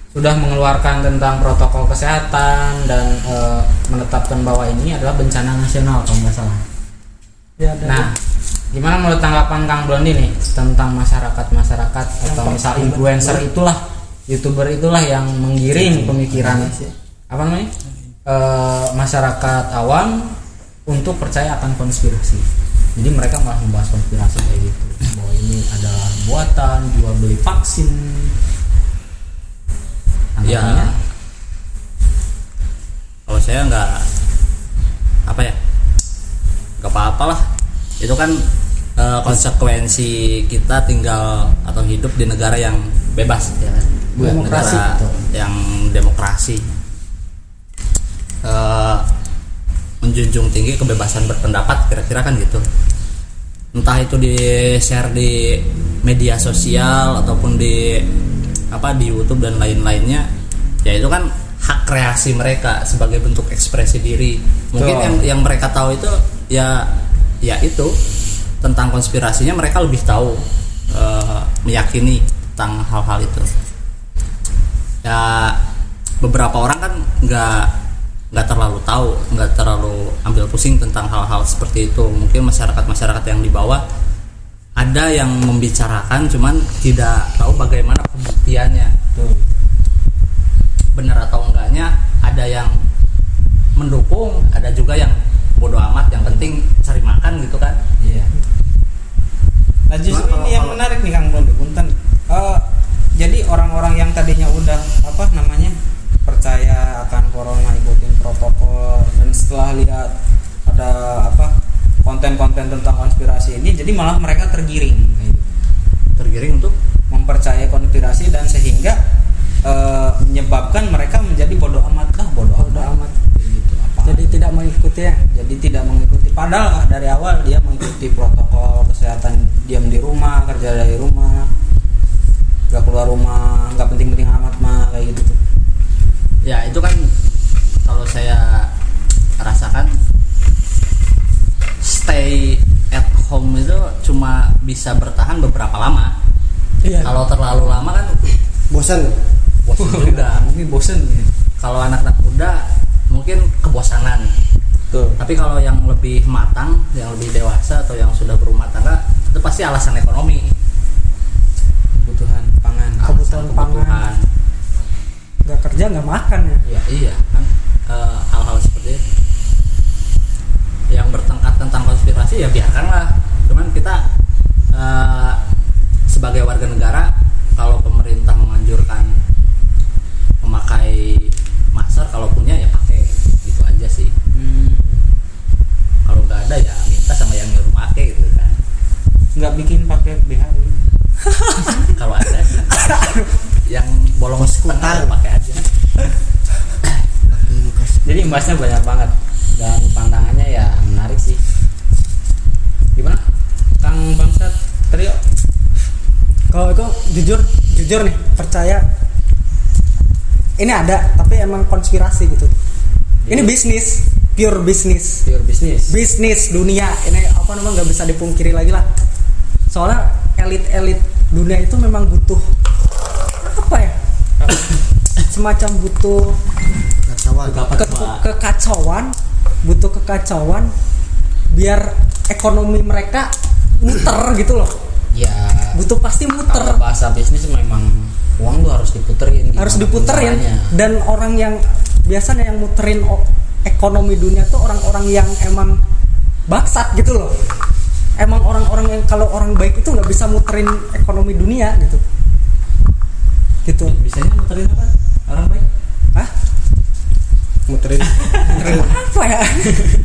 [SPEAKER 1] sudah mengeluarkan tentang protokol kesehatan dan eh, menetapkan bahwa ini adalah bencana nasional kalau nggak salah.
[SPEAKER 2] Ya.
[SPEAKER 1] Nah, gimana menurut tanggapan Kang Blondi nih tentang masyarakat masyarakat atau misal influencer itulah, youtuber itulah yang menggiring pemikiran apa namanya? Eh, masyarakat awam untuk percaya akan konspirasi. Jadi mereka malah membahas konspirasi kayak gitu. Bahwa ini adalah buatan jual beli vaksin.
[SPEAKER 3] ya
[SPEAKER 1] Tanggapannya?
[SPEAKER 3] kalau saya nggak apa ya? Nggak apa-apa lah. Itu kan eh, konsekuensi kita tinggal atau hidup di negara yang bebas ya kan
[SPEAKER 2] Demokrasi.
[SPEAKER 3] negara
[SPEAKER 1] Betul.
[SPEAKER 3] yang demokrasi Eh, menjunjung tinggi kebebasan berpendapat kira-kira kan gitu entah itu di share di media sosial ataupun di apa di YouTube dan lain-lainnya ya itu kan hak kreasi mereka sebagai bentuk ekspresi diri mungkin
[SPEAKER 1] Betul.
[SPEAKER 3] yang yang mereka tahu itu ya ya itu tentang konspirasinya mereka lebih tahu eh, meyakini tentang hal-hal itu. Ya beberapa orang kan nggak nggak terlalu tahu nggak terlalu ambil pusing tentang hal-hal seperti itu. Mungkin masyarakat masyarakat yang di bawah ada yang membicarakan cuman tidak tahu bagaimana pembuktiannya. Benar atau enggaknya ada yang mendukung ada juga yang bodoh amat yang penting cari makan gitu kan.
[SPEAKER 2] Nah justru ini yang menarik nih Kang Bro Punten. Eh, jadi orang-orang yang tadinya udah apa namanya percaya akan corona ikutin protokol dan setelah lihat ada apa konten-konten tentang konspirasi ini jadi malah mereka tergiring.
[SPEAKER 3] Tergiring untuk?
[SPEAKER 2] Mempercayai konspirasi dan sehingga eh, menyebabkan mereka menjadi bodoh, amat, Kayak gitu apa
[SPEAKER 6] jadi mengikuti ya.
[SPEAKER 2] Jadi tidak mengikuti padahal dari awal dia mengikuti protokol kesehatan diam di rumah kerja dari rumah nggak keluar rumah nggak penting-penting amat mah kayak gitu tuh.
[SPEAKER 3] Ya itu kan kalau saya rasakan stay at home itu cuma bisa bertahan beberapa lama.
[SPEAKER 6] Iya.
[SPEAKER 3] Kalau terlalu lama kan
[SPEAKER 4] bosan
[SPEAKER 3] bosan juga (laughs)
[SPEAKER 2] mungkin bosen. Gitu.
[SPEAKER 3] kalau anak-anak muda mungkin kebosanan
[SPEAKER 2] tuh
[SPEAKER 3] tapi kalau yang lebih matang yang lebih dewasa atau yang sudah berumah tangga itu pasti alasan ekonomi.
[SPEAKER 2] Kebutuhan pangan.
[SPEAKER 6] Kebutuhan
[SPEAKER 3] alasan
[SPEAKER 6] pangan.
[SPEAKER 3] kebutuhan.
[SPEAKER 6] nggak kerja nggak makan ya?
[SPEAKER 3] Ya iya kan. Eh, hal-hal seperti itu. Yang bertengkar tentang konspirasi ya biarkanlah. Cuman kita eh, sebagai warga negara kalau pemerintah menganjurkan memakai masker kalau punya ya pakai gitu aja sih
[SPEAKER 2] Hmm,
[SPEAKER 3] kalau nggak ada ya minta sama yang nyuruh pakai gitu kan
[SPEAKER 2] nggak bikin pakai BH gitu.
[SPEAKER 3] kalau ada yang bolong setengah ya pakai aja
[SPEAKER 1] Imbasnya banyak banget. Dan pandangannya ya menarik sih. Gimana? Kang Bangsat Trio.
[SPEAKER 6] kalau itu jujur jujur nih percaya. Ini ada tapi emang konspirasi gitu. Ini bisnis pure bisnis.
[SPEAKER 1] Pure bisnis.
[SPEAKER 6] bisnis dunia. Ini apa namanya nggak bisa dipungkiri lagi lah. Soalnya elit-elit dunia itu memang butuh apa ya? Semacam butuh
[SPEAKER 4] kacauan
[SPEAKER 6] ke- kekacauan butuh kekacauan biar ekonomi mereka muter gitu loh
[SPEAKER 1] Ya.
[SPEAKER 6] butuh pasti muter
[SPEAKER 1] Kalau bahasa bisnis memang uang tuh harus diputerin.
[SPEAKER 6] harus diputerin
[SPEAKER 1] caranya.
[SPEAKER 6] dan orang yang biasanya yang muterin ekonomi dunia tuh orang-orang yang emang baksat gitu loh emang orang-orang yang kalau orang baik itu nggak bisa muterin ekonomi dunia gitu gitu
[SPEAKER 3] bisanya muterin apa orang baik
[SPEAKER 6] Hah?
[SPEAKER 4] Muterin.
[SPEAKER 6] Apa ya?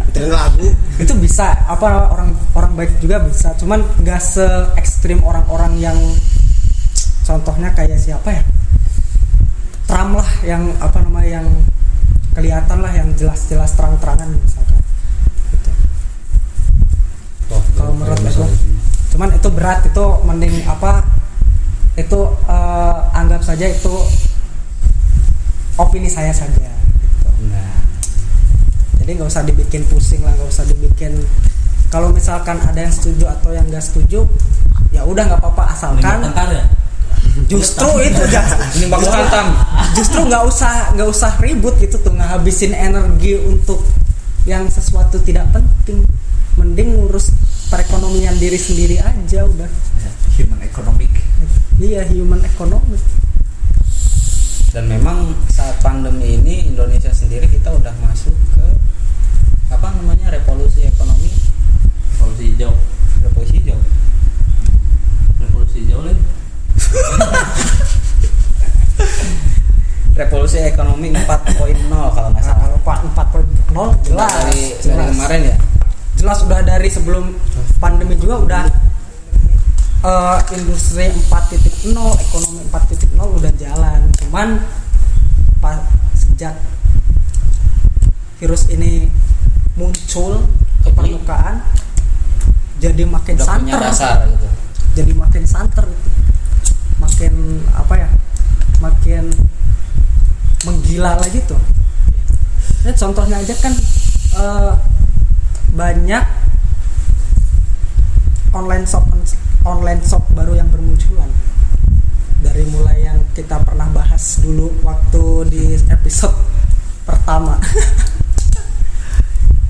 [SPEAKER 4] Muterin lagu.
[SPEAKER 6] Itu bisa apa orang orang baik juga bisa. Cuman nggak se ekstrim orang-orang yang contohnya kayak siapa ya? Trump lah yang apa namanya yang kelihatan lah yang jelas-jelas terang-terangan misalkan. Gitu. Kalau menurut aku. cuman itu berat itu mending apa itu eh, anggap saja itu opini saya saja jadi nggak usah dibikin pusing lah nggak usah dibikin. Kalau misalkan ada yang setuju atau yang nggak setuju ya udah nggak apa-apa asalkan
[SPEAKER 3] ya?
[SPEAKER 6] justru itu
[SPEAKER 2] kantam
[SPEAKER 6] justru nggak usah nggak usah ribut gitu tuh ngabisin energi untuk yang sesuatu tidak penting. Mending ngurus perekonomian diri sendiri aja udah.
[SPEAKER 3] Ya, human economic.
[SPEAKER 6] Iya human economic
[SPEAKER 1] dan memang saat pandemi ini Indonesia sendiri kita udah masuk ke apa namanya revolusi ekonomi.
[SPEAKER 3] Revolusi hijau.
[SPEAKER 1] Revolusi hijau.
[SPEAKER 3] Revolusi hijau lagi
[SPEAKER 1] revolusi ekonomi 4.0 kalau nggak salah.
[SPEAKER 6] Kalau pak 4.0 jelas.
[SPEAKER 1] Dari dari
[SPEAKER 6] jelas.
[SPEAKER 1] kemarin ya?
[SPEAKER 6] Jelas udah dari sebelum pandemi juga udah eh, industri 4.0 ekonomi 4.0 udah jalan. Cuman pas sejak virus ini muncul ke
[SPEAKER 1] Jadi-
[SPEAKER 6] permukaan jadi makin
[SPEAKER 1] udah
[SPEAKER 6] santer.
[SPEAKER 1] dasar gitu.
[SPEAKER 6] Jadi makin santer itu. Makin apa ya makin menggila lagi tuh. Ini contohnya aja kan eh, banyak online shop online shop baru yang bermunculan. Dari mulai yang kita pernah bahas dulu waktu di episode pertama. (laughs)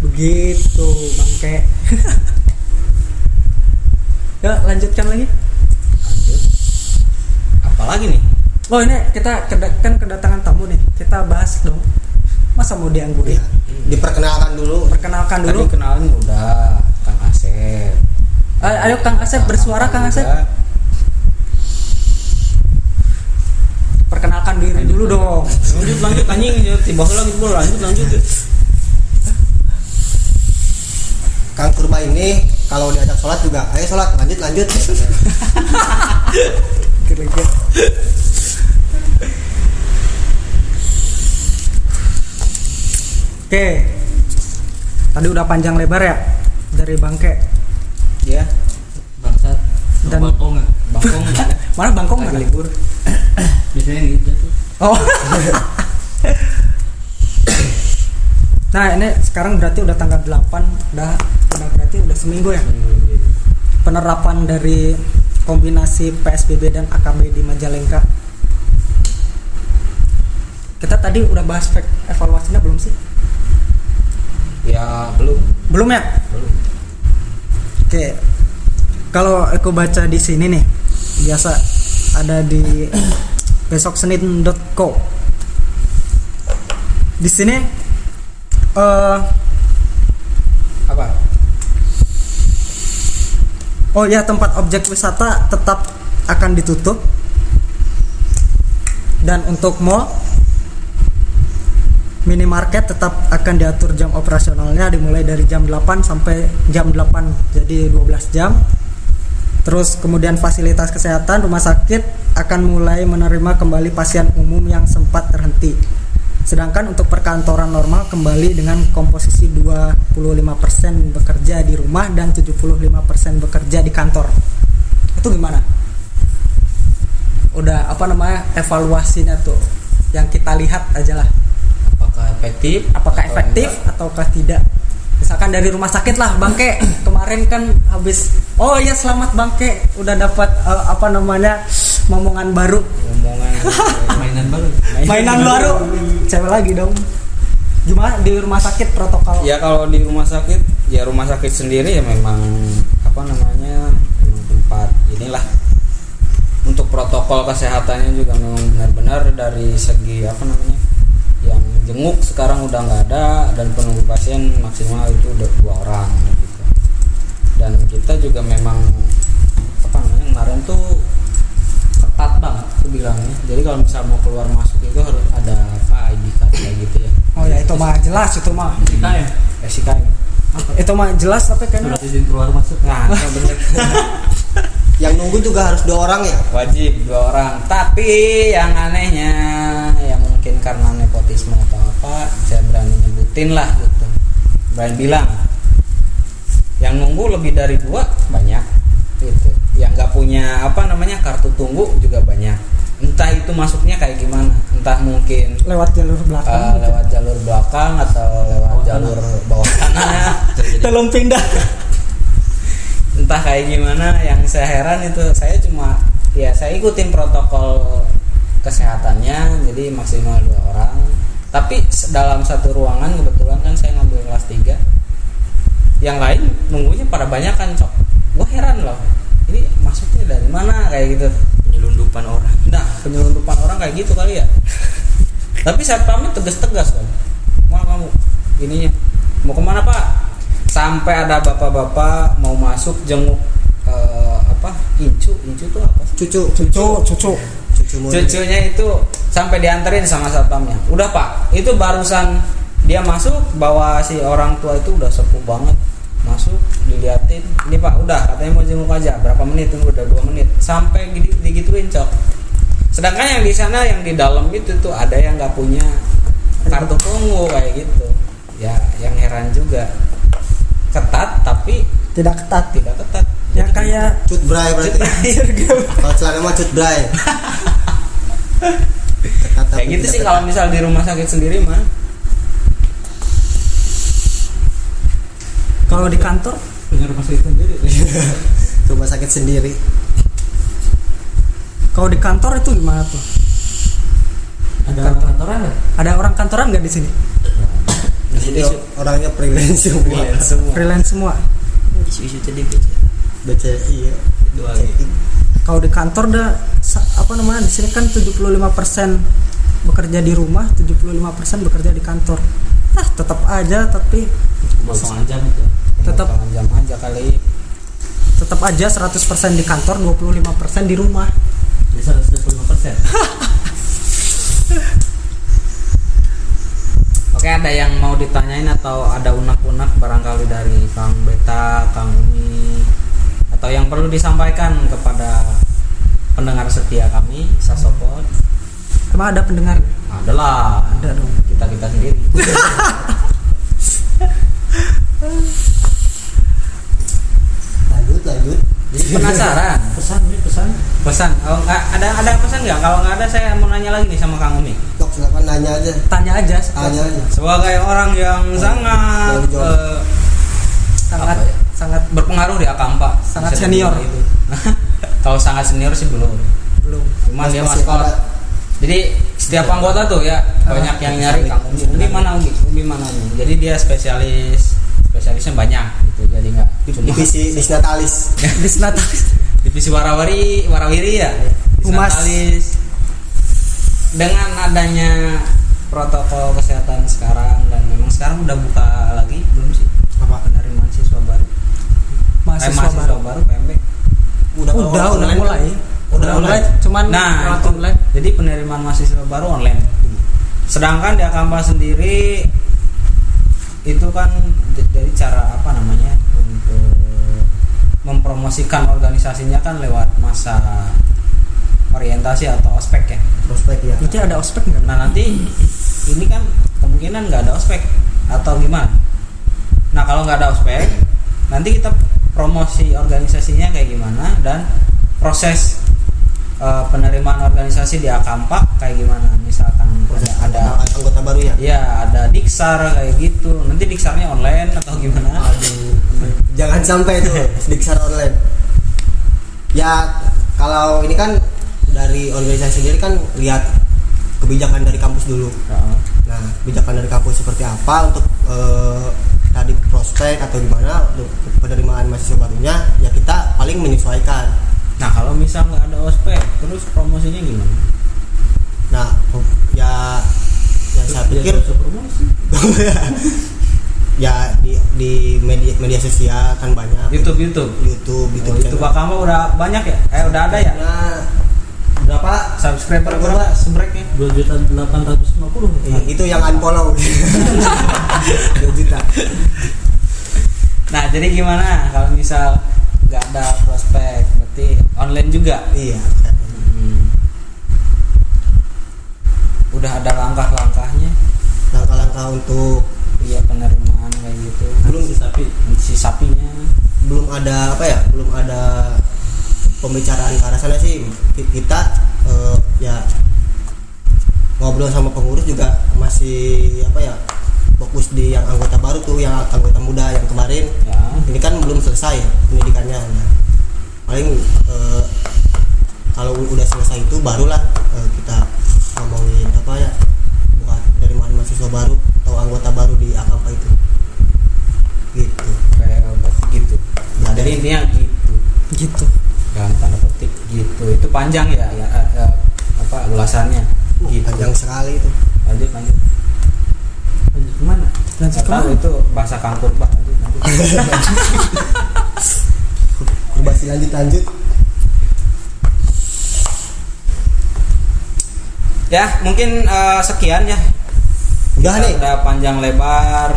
[SPEAKER 6] Begitu bangke. (laughs) Ya lanjutkan lagi.
[SPEAKER 1] Lanjut. Apalagi nih?
[SPEAKER 6] Oh ini kita kan kedatangan tamu nih. Kita bahas dong masa mau dianggurin
[SPEAKER 4] Iya. diperkenalkan dulu.
[SPEAKER 6] Perkenalkan
[SPEAKER 1] tadi
[SPEAKER 6] dulu
[SPEAKER 1] kenalin udah kang Asep
[SPEAKER 6] ayo Kang Asep bersuara Kang Asep.
[SPEAKER 1] Juga.
[SPEAKER 6] perkenalkan diri dulu dong.
[SPEAKER 1] Lanjut lanjut anjing. Ya, tiba lagi bro lanjut lanjut.
[SPEAKER 4] Kang Purba ini kalau diajak sholat juga ayo sholat lanjut lanjut. (laughs)
[SPEAKER 6] Kira-kira. Oke, tadi udah panjang lebar ya dari bangke.
[SPEAKER 1] Ya bangsat
[SPEAKER 6] Dan-
[SPEAKER 1] bangkong nggak bangkong nggak. (laughs)
[SPEAKER 6] Mana bangkong mana?
[SPEAKER 1] libur biasanya gitu tuh
[SPEAKER 6] Oh. (laughs) nah ini sekarang berarti udah tanggal 8 udah udah berarti udah seminggu ya penerapan dari kombinasi PSBB dan AKB di Majalengka. Kita tadi udah bahas evaluasinya belum sih?
[SPEAKER 1] ya belum
[SPEAKER 6] Belum ya?
[SPEAKER 1] belum
[SPEAKER 6] Oke. Kalau aku baca di sini nih, biasa ada di (coughs) besoksenin.co. Di sini eh
[SPEAKER 1] apa
[SPEAKER 6] oh ya tempat objek wisata tetap akan ditutup. Dan untuk mall minimarket tetap akan diatur jam operasionalnya dimulai dari jam 8 sampai jam 8 jadi 12 jam. Terus kemudian fasilitas kesehatan rumah sakit akan mulai menerima kembali pasien umum yang sempat terhenti. Sedangkan untuk perkantoran normal kembali dengan komposisi 25% bekerja di rumah dan 75% bekerja di kantor. Itu gimana? udah apa namanya evaluasinya tuh. Yang kita lihat aja lah
[SPEAKER 1] apakah efektif?
[SPEAKER 6] Apakah
[SPEAKER 1] atau
[SPEAKER 6] efektif
[SPEAKER 1] enggak?
[SPEAKER 6] ataukah tidak? Misalkan dari rumah sakit lah bangke. (clears throat) Kemarin kan habis oh ya selamat bangke. Udah dapat eh, apa namanya momongan baru.
[SPEAKER 1] Ngomongan (laughs) mainan baru.
[SPEAKER 6] Mainan baru. Cewek lagi dong. Gimana? Di rumah sakit protokol?
[SPEAKER 1] Ya kalau di rumah sakit ya rumah sakit sendiri ya memang apa namanya memang tempat inilah. Untuk protokol kesehatannya juga memang benar-benar dari segi apa namanya yang jenguk sekarang udah nggak ada dan penunggu pasien maksimal itu udah dua orang gitu. Dan kita juga memang apa namanya kemarin tuh ketat banget tuh bilangnya. Jadi kalau misal mau keluar masuk itu harus ada apa ID card kayak gitu ya.
[SPEAKER 6] Oh ya itu mah jelas itu mah.
[SPEAKER 1] SIKM SIKM
[SPEAKER 6] itu mah jelas tapi kayaknya
[SPEAKER 1] surat izin keluar masuk. Nah itu bener. (laughs)
[SPEAKER 4] Yang nunggu juga harus dua orang ya?
[SPEAKER 1] Wajib dua orang. Tapi yang anehnya ya karena nepotisme atau apa saya berani nyebutin lah gitu. Berani bilang yang nunggu lebih dari dua banyak. Gitu. Yang nggak punya apa namanya kartu tunggu juga banyak. Entah itu masuknya kayak gimana. Entah mungkin
[SPEAKER 6] lewat jalur belakang
[SPEAKER 1] uh, lewat jalur belakang atau lewat jalur bawah tanah. (laughs)
[SPEAKER 6] Tolong pindah.
[SPEAKER 1] Entah kayak gimana yang saya heran itu saya cuma ya saya ikutin protokol kesehatannya jadi maksimal dua orang. Tapi dalam satu ruangan kebetulan kan saya ngambil kelas 3 yang lain nunggunya pada banyak kan cok. Gue heran loh. Ini masuknya dari mana kayak gitu.
[SPEAKER 5] Penyelundupan orang.
[SPEAKER 1] Nah penyelundupan orang kayak gitu kali ya. (laughs) Tapi saya pamit tegas-tegas loh mau kamu ininya. Mau ke mana pak? Sampai ada bapak-bapak mau masuk jenguk eh, apa? Incu. Incu tuh apa sih?
[SPEAKER 4] cucu
[SPEAKER 6] cucu. Cucu.
[SPEAKER 4] Cucu
[SPEAKER 1] cucunya itu sampai dianterin sama satpamnya. Udah pak. Itu barusan dia masuk bawa si orang tua itu udah sepuh banget. Masuk diliatin. Ini pak udah. Katanya mau jenguk aja. Berapa menit? Tunggu udah dua menit. Sampai digituin cok. Sedangkan yang di sana yang di dalam itu tuh ada yang nggak punya kartu tunggu kayak gitu. Ya yang heran juga. Ketat tapi
[SPEAKER 6] tidak ketat.
[SPEAKER 1] tidak ketat.
[SPEAKER 6] Ya kayak
[SPEAKER 4] cut bray berarti. (laughs) kalau celana mah cut bray (laughs)
[SPEAKER 1] kayak gitu
[SPEAKER 4] tidak
[SPEAKER 1] sih kalau misal di rumah sakit sendiri mah.
[SPEAKER 6] Kalau di kantor?
[SPEAKER 3] Punya rumah sakit sendiri. (laughs)
[SPEAKER 4] Rumah sakit sendiri.
[SPEAKER 6] Kalau di kantor itu gimana tuh?
[SPEAKER 3] Ada
[SPEAKER 6] Kantor.
[SPEAKER 3] kantoran nggak?
[SPEAKER 6] Ada orang kantoran nggak di sini?
[SPEAKER 4] Di sini orangnya freelance semua.
[SPEAKER 1] Semua.
[SPEAKER 6] Freelance semua.
[SPEAKER 5] Isu-isu tadi BC
[SPEAKER 4] BCI ya.
[SPEAKER 5] Dua
[SPEAKER 4] Chatting.
[SPEAKER 6] Kalau di kantor dah apa namanya di sini kan 75% bekerja di rumah 75% bekerja di kantor. Ah tetap aja tapi
[SPEAKER 3] potongan jam itu
[SPEAKER 6] Tetap-
[SPEAKER 1] jam aja kali.
[SPEAKER 6] tetap aja 100% di kantor 25% di rumah.
[SPEAKER 3] Bisa 125 persen? (laughs)
[SPEAKER 1] Oke ada yang mau ditanyain atau ada unak-unak barangkali dari Kang Beta, Kang Umi? Atau yang perlu disampaikan kepada pendengar setia kami Sasopod
[SPEAKER 6] emang ada pendengar?
[SPEAKER 1] Adalah.
[SPEAKER 6] Ada dong.
[SPEAKER 1] kita kita sendiri. (laughs)
[SPEAKER 4] Lanjut lanjut.
[SPEAKER 1] Jadi penasaran.
[SPEAKER 3] Pesan nih pesan.
[SPEAKER 1] Pesan. Oh, nggak ada ada pesan nggak? Kalau nggak ada saya mau nanya lagi nih sama Kang Umi.
[SPEAKER 4] Dok silakan nanya aja.
[SPEAKER 6] Tanya aja.
[SPEAKER 4] Tanya aja.
[SPEAKER 1] Sebagai orang yang sangat
[SPEAKER 4] boleh jawab.
[SPEAKER 1] eh,
[SPEAKER 6] sangat
[SPEAKER 1] ya?
[SPEAKER 6] sangat
[SPEAKER 1] berpengaruh di Akampa
[SPEAKER 6] Sangat senior.
[SPEAKER 1] itu (laughs) kalau sangat senior sih belum.
[SPEAKER 6] Belum.
[SPEAKER 1] Cuman dia
[SPEAKER 4] Masih
[SPEAKER 1] maskot jadi setiap anggota tuh ya banyak yang nyari Kang Umi mana Umi? Umi mana Umi? Jadi dia spesialis spesialisnya banyak gitu. Jadi nggak
[SPEAKER 4] divisi (laughs) disnatalis (laughs)
[SPEAKER 6] disnatalis
[SPEAKER 1] divisi warawiri warawiri ya. Disnatalis. dengan adanya protokol kesehatan sekarang dan memang sekarang udah buka lagi belum sih?
[SPEAKER 4] Apa?
[SPEAKER 1] Penerimaan siswa baru. Eh,
[SPEAKER 6] mahasiswa,
[SPEAKER 1] mahasiswa
[SPEAKER 6] baru.
[SPEAKER 1] baru PMB
[SPEAKER 6] udah udah
[SPEAKER 4] online.
[SPEAKER 6] mulai.
[SPEAKER 4] Kan?
[SPEAKER 6] udah mulai. Cuman
[SPEAKER 1] nah itu,
[SPEAKER 6] online
[SPEAKER 1] jadi penerimaan mahasiswa baru online. Sedangkan di Akampa sendiri itu kan jadi cara apa namanya untuk mempromosikan organisasinya kan lewat masa orientasi atau ospek ya.
[SPEAKER 4] Prospek ya
[SPEAKER 6] berarti ada ospek nggak?
[SPEAKER 1] Nah nanti ini kan kemungkinan nggak ada ospek atau gimana? Nah kalau nggak ada ospek nanti kita promosi organisasinya kayak gimana dan proses eh, penerimaan organisasi di Akampa kayak gimana? Misalkan
[SPEAKER 4] proses
[SPEAKER 1] ada, ada
[SPEAKER 4] anggota baru ya?
[SPEAKER 1] Ya ada diksar kayak gitu. Nanti diksarnya online atau gimana?
[SPEAKER 4] Aduh jangan sampai tuh (laughs) diksar online. Ya kalau ini kan dari organisasi sendiri kan lihat kebijakan dari kampus dulu. Nah kebijakan dari kampus seperti apa untuk eh, tadi prospek atau gimana untuk penerimaan mahasiswa barunya ya kita paling menyesuaikan.
[SPEAKER 1] Nah kalau misal nggak ada ospek terus promosinya gimana?
[SPEAKER 4] Nah ya ya saya pikir
[SPEAKER 3] promosi? (laughs)
[SPEAKER 4] Ya di di media media sosial kan banyak.
[SPEAKER 1] YouTube YouTube?
[SPEAKER 4] YouTube
[SPEAKER 1] Oh,
[SPEAKER 4] YouTube
[SPEAKER 1] itu Akampa udah banyak ya? Eh udah ada ya?
[SPEAKER 4] Nah, berapa
[SPEAKER 1] subscriber berapa subreknya
[SPEAKER 3] dua juta delapan ratus lima puluh
[SPEAKER 4] I- itu yang unfollow. (laughs) 2 juta.
[SPEAKER 1] Nah, jadi gimana kalau misal nggak ada prospek, berarti online juga?
[SPEAKER 4] iya.
[SPEAKER 1] Hmm. Udah ada langkah-langkahnya,
[SPEAKER 4] langkah-langkah untuk
[SPEAKER 1] iya penerimaan kayak gitu.
[SPEAKER 4] belum
[SPEAKER 3] sapi.
[SPEAKER 1] Si sapinya,
[SPEAKER 4] belum ada apa ya belum ada pembicaraan ke arah sana sih Ki- kita eh, ya ngobrol sama pengurus juga masih apa ya fokus di yang anggota baru tuh yang anggota muda yang kemarin
[SPEAKER 1] ya.
[SPEAKER 4] ini kan belum selesai pendidikannya nah, paling eh, kalau udah selesai itu barulah eh, kita ngomongin apa ya buat dari mana mahasiswa baru atau anggota baru di Akampa itu gitu
[SPEAKER 1] Kayak gitu.
[SPEAKER 4] Nah,
[SPEAKER 1] Jadi intinya gitu.
[SPEAKER 6] gitu
[SPEAKER 1] Dalam tanda petik gitu. Itu panjang ya, ya, eh, eh, apa ulasannya?
[SPEAKER 4] Uh,
[SPEAKER 1] Gitu.
[SPEAKER 4] panjang sekali itu
[SPEAKER 1] Lanjut lanjut.
[SPEAKER 3] lanjut ke
[SPEAKER 6] mana
[SPEAKER 1] lanjut tahu
[SPEAKER 6] ke mana
[SPEAKER 1] itu bahasa kangkur pak. Lanjut lanjut.
[SPEAKER 4] Berbasi lanjut lanjut
[SPEAKER 1] ya mungkin eh, sekian ya
[SPEAKER 4] udah
[SPEAKER 1] Kita
[SPEAKER 4] nih
[SPEAKER 1] udah panjang lebar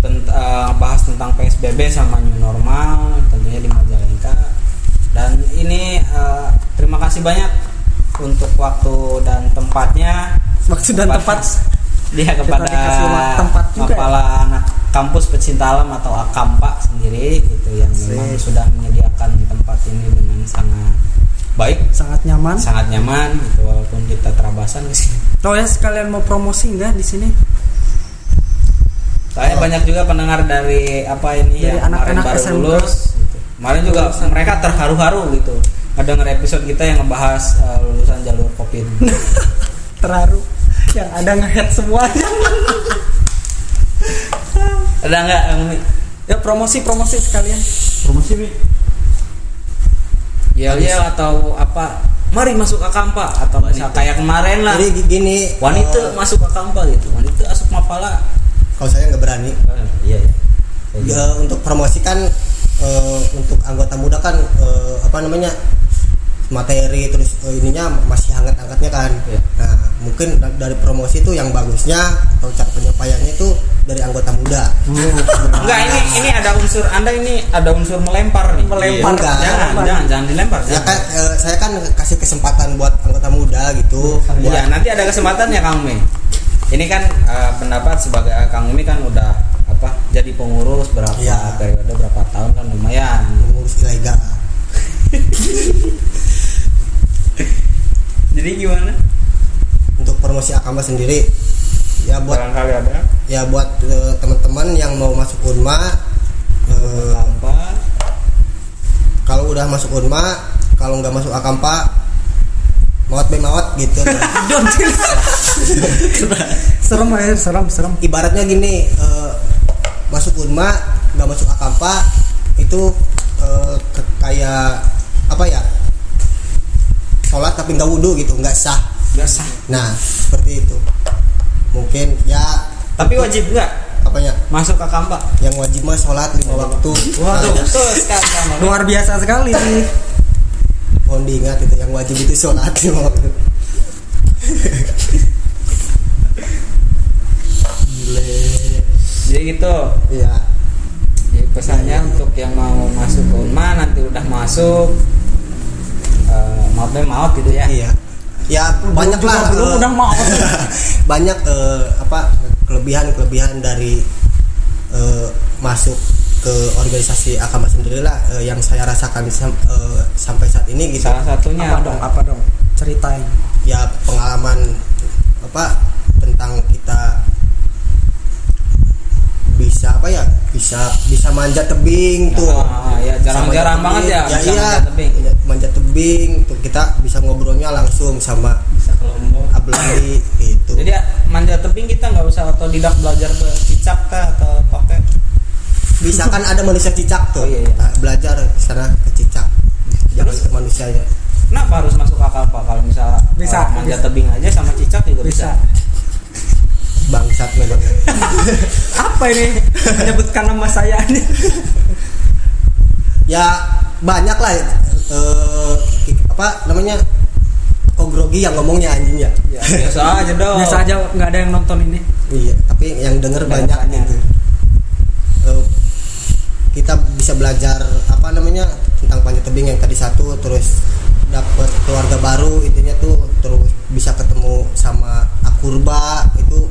[SPEAKER 1] tent- eh, bahas tentang PSBB sama new normal tentunya di Majalengka dan ini eh, terima kasih banyak untuk waktu dan tempatnya.
[SPEAKER 6] Waktu dan tempat.
[SPEAKER 1] Dia kepada
[SPEAKER 6] tempat juga ya.
[SPEAKER 1] kepala anak kampus pecinta alam atau Akampa sendiri gitu yang memang sudah menyediakan tempat ini dengan sangat baik.
[SPEAKER 6] Sangat nyaman.
[SPEAKER 1] Sangat nyaman gitu walaupun kita terabasan di sini.
[SPEAKER 6] Oh ya sekalian mau promosi enggak di sini?
[SPEAKER 1] Soalnya banyak juga pendengar dari apa ini
[SPEAKER 6] Dari
[SPEAKER 1] yang kemarin
[SPEAKER 6] anak-anak
[SPEAKER 1] baru
[SPEAKER 6] SMK.
[SPEAKER 1] lulus. Kemarin juga mereka terharu-haru gitu. Ngedenger episode kita yang ngebahas uh, lulusan jalur covid. (laughs)
[SPEAKER 6] terharu yang ada ngehead semuanya (laughs)
[SPEAKER 1] Ada nggak yang ini?
[SPEAKER 6] ya promosi promosi sekalian
[SPEAKER 5] promosi mi
[SPEAKER 1] yel yel atau apa? Mari masuk ke kampa atau misal kayak kemarin lah.
[SPEAKER 4] jadi gini
[SPEAKER 1] Wanita
[SPEAKER 4] eh,
[SPEAKER 1] masuk ke kampa gitu. Wanita masuk mapala.
[SPEAKER 4] kalau saya nggak berani
[SPEAKER 1] Eh, iya ya.
[SPEAKER 4] Ya, untuk promosi kan eh, untuk anggota muda kan eh, apa namanya materi terus eh, ininya masih hangat-hangatnya kan.
[SPEAKER 1] Iya.
[SPEAKER 4] Nah mungkin da- dari promosi itu yang bagusnya atau cara penyampaiannya itu dari anggota muda.
[SPEAKER 1] Enggak ini ini ada unsur Anda ini ada unsur melempar nih.
[SPEAKER 4] Melempar.
[SPEAKER 1] Iya. Jangan,
[SPEAKER 6] Melempar.
[SPEAKER 1] jangan, jangan dilempar.
[SPEAKER 4] Ya
[SPEAKER 1] jangan.
[SPEAKER 4] kan eh, saya kan kasih kesempatan buat anggota muda gitu.
[SPEAKER 1] Iya,
[SPEAKER 4] buat-
[SPEAKER 1] nanti ada kesempatan ya Kang Umi. Ini kan eh, pendapat sebagai Kang Umi kan udah? Jadi pengurus berapa
[SPEAKER 4] Iya.
[SPEAKER 1] periode berapa tahun kan lumayan.
[SPEAKER 4] mengurus ilegal. (laughs)
[SPEAKER 1] Jadi gimana?
[SPEAKER 4] Untuk promosi akama sendiri ya buat
[SPEAKER 1] Barangkali ada
[SPEAKER 4] ya buat eh, teman-teman yang mau masuk unma eh,
[SPEAKER 1] apa?
[SPEAKER 4] kalau udah masuk unma kalau nggak masuk akampa mawat be mawat gitu (laughs) (laughs)
[SPEAKER 6] serem aja serem serem
[SPEAKER 4] ibaratnya gini eh, masuk unma nggak masuk akampa itu eh, ke- kayak apa ya sholat tapi nggak wudhu gitu nggak sah.
[SPEAKER 1] Biasa.
[SPEAKER 4] nah seperti itu. Mungkin ya
[SPEAKER 1] Tapi wajib nggak?
[SPEAKER 4] Apanya?
[SPEAKER 1] Masuk ke kampak?
[SPEAKER 4] yang wajib mah sholat lima waktu.
[SPEAKER 1] Waduh,
[SPEAKER 4] Nah,
[SPEAKER 1] betul sekali
[SPEAKER 6] luar biasa sekali.
[SPEAKER 4] Mohon diingat itu yang wajib itu sholat lima waktu. Gile.
[SPEAKER 1] Jadi gitu.
[SPEAKER 4] Iya.
[SPEAKER 1] Jadi pesannya untuk yang mau masuk ke Unma nanti udah masuk eh, deh maaf gitu ya.
[SPEAKER 4] Iya. Ya banyak lah.
[SPEAKER 6] belum,
[SPEAKER 4] eh,
[SPEAKER 6] udah mau. (laughs)
[SPEAKER 4] banyak eh, apa kelebihan-kelebihan dari eh, masuk ke organisasi agama sendiri lah eh, yang saya rasakan sam- eh, sampai saat ini gitu.
[SPEAKER 1] Salah satunya
[SPEAKER 6] apa dong apa dong ceritain
[SPEAKER 4] Ya pengalaman apa tentang kita bisa apa ya bisa bisa manjat tebing tuh
[SPEAKER 1] Ah, ya, jarang-jarang banget ya
[SPEAKER 4] ya
[SPEAKER 1] bisa
[SPEAKER 4] iya
[SPEAKER 1] manjat tebing.
[SPEAKER 4] manjat tebing tuh kita bisa ngobrolnya langsung sama
[SPEAKER 1] Bisa ke Lombok.
[SPEAKER 4] ablandi gitu
[SPEAKER 1] Jadi ya, manjat tebing kita nggak usah otodidak belajar ke cicak kah atau pakai
[SPEAKER 4] bisa kan ada manusia cicak tuh
[SPEAKER 1] Oh, iya, iya.
[SPEAKER 4] Nah, belajar ke sana ke cicak jangan ke manusianya
[SPEAKER 1] Kenapa harus masuk akal pak? Kalau misal
[SPEAKER 6] Bisa,
[SPEAKER 1] eh, manjat
[SPEAKER 6] bisa.
[SPEAKER 1] tebing aja sama cicak juga bisa.
[SPEAKER 6] bisa
[SPEAKER 4] bangsat memang (laughs)
[SPEAKER 6] apa ini? Menyebutkan nama saya ini.
[SPEAKER 4] Ya banyak lah eh, apa namanya kok grogi yang ngomongnya anjing ya.
[SPEAKER 1] Ya, biasa aja dong.
[SPEAKER 6] biasa aja nggak ada yang nonton ini.
[SPEAKER 4] Iya tapi yang denger
[SPEAKER 1] Banyak
[SPEAKER 4] banyak
[SPEAKER 1] banyak.
[SPEAKER 4] gitu. Eh, kita bisa belajar apa namanya tentang panjat tebing yang tadi satu terus dapat keluarga baru intinya tuh terus bisa ketemu sama akurba itu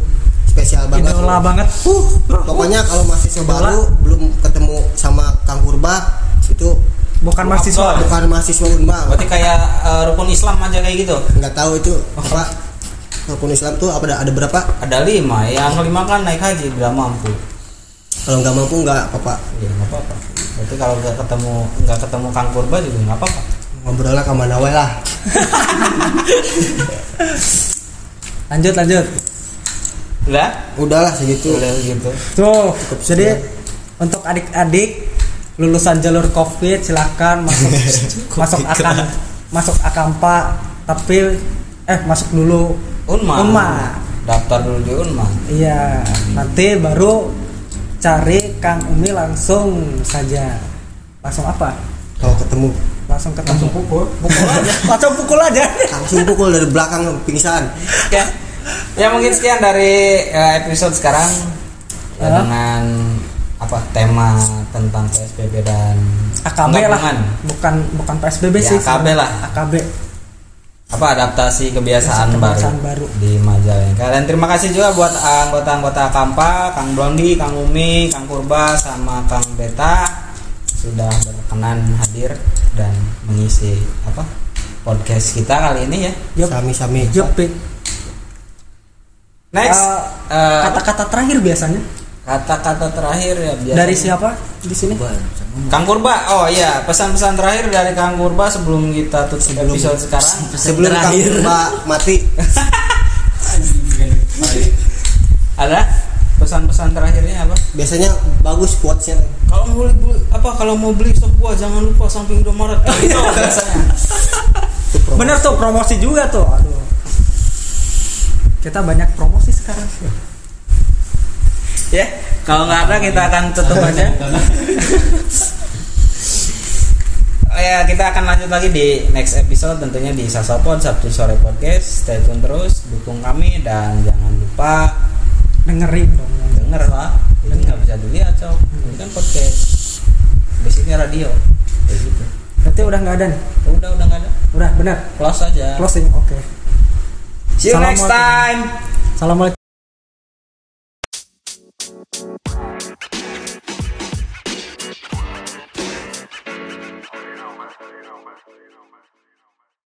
[SPEAKER 4] spesial banget
[SPEAKER 6] idola banget. Uh,
[SPEAKER 4] pokoknya kalau mahasiswa
[SPEAKER 6] Idola.
[SPEAKER 4] baru belum ketemu sama kang kurba itu
[SPEAKER 6] bukan mahasiswa.
[SPEAKER 4] bukan mahasiswa unma
[SPEAKER 1] Berarti kayak eh, rukun Islam aja kayak gitu.
[SPEAKER 4] nggak tahu itu apa? Rukun Islam tuh apa ada, ada berapa?
[SPEAKER 1] Ada lima, yang kelima kan naik haji bila mampu.
[SPEAKER 4] kalau nggak mampu nggak apa-apa.
[SPEAKER 1] Iya nggak apa-apa. Berarti kalau nggak ketemu nggak ketemu Kang Purba juga nggak apa-apa.
[SPEAKER 4] ngobrolnya ke mana lah. (laughs)
[SPEAKER 6] Lanjut lanjut
[SPEAKER 1] Udah?
[SPEAKER 4] udahlah segitu
[SPEAKER 1] Udah gitu.
[SPEAKER 6] tuh jadi untuk adik-adik lulusan jalur covid silakan masuk (laughs) masuk akan masuk akampa tapi eh masuk dulu
[SPEAKER 1] Unma.
[SPEAKER 6] Unma.
[SPEAKER 1] Daftar dulu di Unma.
[SPEAKER 6] iya nanti baru cari Kang Umi langsung saja langsung apa
[SPEAKER 4] kalau ketemu
[SPEAKER 6] langsung ketemu pukul pukul aja langsung pukul aja
[SPEAKER 4] langsung pukul dari belakang pingsan
[SPEAKER 1] Oke. Ya mungkin sekian dari eh, episode sekarang. Ya, dengan apa tema tentang PSBB dan
[SPEAKER 6] AKB lah. bukan bukan PSBB
[SPEAKER 1] Ya,
[SPEAKER 6] sih.
[SPEAKER 1] AKB lah.
[SPEAKER 6] AKB
[SPEAKER 1] apa adaptasi kebiasaan,
[SPEAKER 6] Kebiasaan
[SPEAKER 1] baru,
[SPEAKER 6] baru.
[SPEAKER 1] di Majalengka dan terima kasih juga buat anggota-anggota Kampa, Kang Blondi, Kang Umi, Kang Purba sama Kang Beta. Sudah berkenan hadir dan mengisi apa podcast kita kali ini ya.
[SPEAKER 4] Sami-sami.
[SPEAKER 6] Yup,
[SPEAKER 1] Next.
[SPEAKER 6] Eh,
[SPEAKER 1] eh,
[SPEAKER 6] kata-kata terakhir biasanya?
[SPEAKER 1] Kata-kata terakhir ya biasanya.
[SPEAKER 6] dari siapa di sini?
[SPEAKER 1] Kang Purba oh iya. Pesan-pesan terakhir dari Kang Purba sebelum kita tutup episode sekarang.
[SPEAKER 4] Sebelum Kang Purba (laughs) mati,
[SPEAKER 1] ada pesan-pesan terakhirnya apa?
[SPEAKER 4] Biasanya bagus quotesnya.
[SPEAKER 1] kalau mau beli apa? Kalau mau beli sop buah jangan lupa samping Indomaret. Itu biasanya.
[SPEAKER 6] Bener tuh promosi juga tuh. Aduh kita banyak promosi sekarang
[SPEAKER 1] ya kalau nggak ada kita akan tutup aja. Oh ya kita akan lanjut lagi di next episode tentunya di Sasopod Sabtu sore podcast. Stay tune terus dukung kami dan jangan lupa
[SPEAKER 6] dengerin dong.
[SPEAKER 1] denger lah ini nggak bisa dilihat cok. Ini kan podcast. Basicnya radio. Kayak gitu.
[SPEAKER 6] Berarti udah nggak ada nih?
[SPEAKER 1] Udah udah nggak ada.
[SPEAKER 6] Udah bener
[SPEAKER 1] close aja.
[SPEAKER 6] Closing oke
[SPEAKER 1] see you next time.
[SPEAKER 6] Assalamualaikum